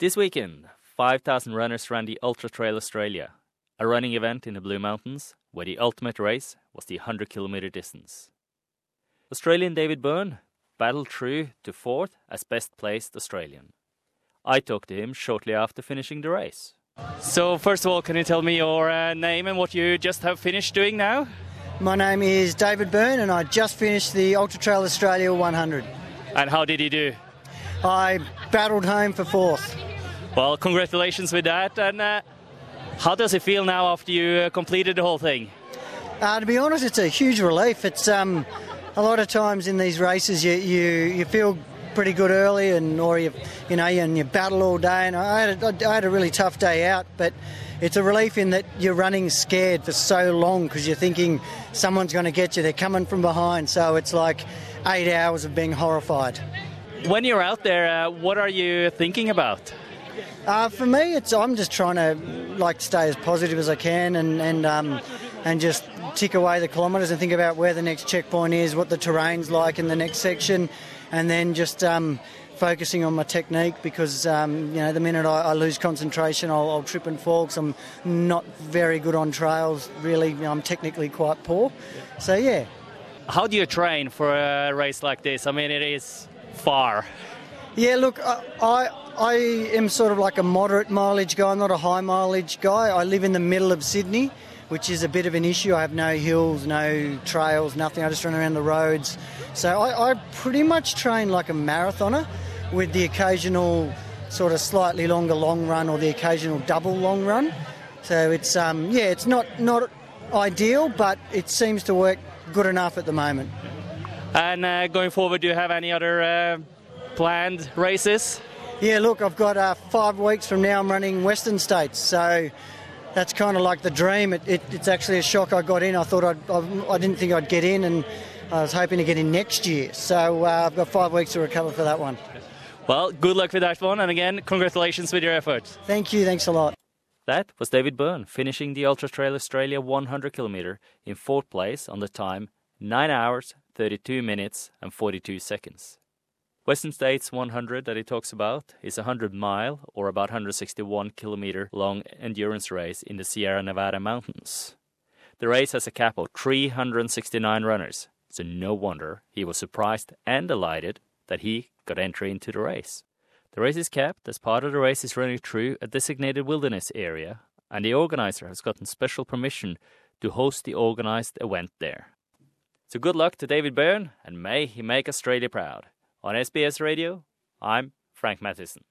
This weekend, 5,000 runners ran the Ultra Trail Australia, a running event in the Blue Mountains where the ultimate race was the 100 kilometer distance. Australian David Byrne battled through to fourth as best placed Australian. I talked to him shortly after finishing the race. So, first of all, can you tell me your uh, name and what you just have finished doing now? My name is David Byrne, and I just finished the Ultra Trail Australia 100. And how did you do? I battled home for fourth. Well, congratulations with that. And uh, how does it feel now after you uh, completed the whole thing? Uh, to be honest, it's a huge relief. It's um, a lot of times in these races you, you, you feel pretty good early, and or you you know and you battle all day. And I had a, I had a really tough day out, but it's a relief in that you're running scared for so long because you're thinking someone's going to get you. They're coming from behind, so it's like eight hours of being horrified. When you're out there, uh, what are you thinking about? Uh, for me, it's I'm just trying to like stay as positive as I can and and um, and just tick away the kilometres and think about where the next checkpoint is, what the terrain's like in the next section, and then just um, focusing on my technique because um, you know the minute I, I lose concentration, I'll, I'll, trip and fall. Cause I'm not very good on trails. Really, I'm technically quite poor. So yeah. How do you train for a race like this? I mean, it is far. Yeah, look, I, I, I am sort of like a moderate mileage guy, not a high mileage guy. I live in the middle of Sydney, which is a bit of an issue. I have no hills, no trails, nothing. I just run around the roads. So I, I pretty much train like a marathoner with the occasional sort of slightly longer long run or the occasional double long run. So it's um, yeah, it's not not ideal, but it seems to work good enough at the moment. And uh, going forward, do you have any other uh, planned races? Yeah, look, I've got uh, five weeks from now. I'm running Western States, so that's kind of like the dream. It, it, it's actually a shock. I got in. I thought I'd, I, I didn't think I'd get in, and I was hoping to get in next year. So uh, I've got five weeks to recover for that one. Well, good luck with that one, and again, congratulations with your efforts. Thank you. Thanks a lot. That was David Byrne finishing the Ultra Trail Australia 100 kilometer in fourth place on the time 9 hours, 32 minutes, and 42 seconds. Western States 100 that he talks about is a 100 mile or about 161 kilometer long endurance race in the Sierra Nevada mountains. The race has a cap of 369 runners, so no wonder he was surprised and delighted that he got entry into the race. The race is kept as part of the race is running through a designated wilderness area, and the organizer has gotten special permission to host the organized event there. So good luck to David Byrne, and may he make Australia proud. On SBS Radio, I'm Frank Matheson.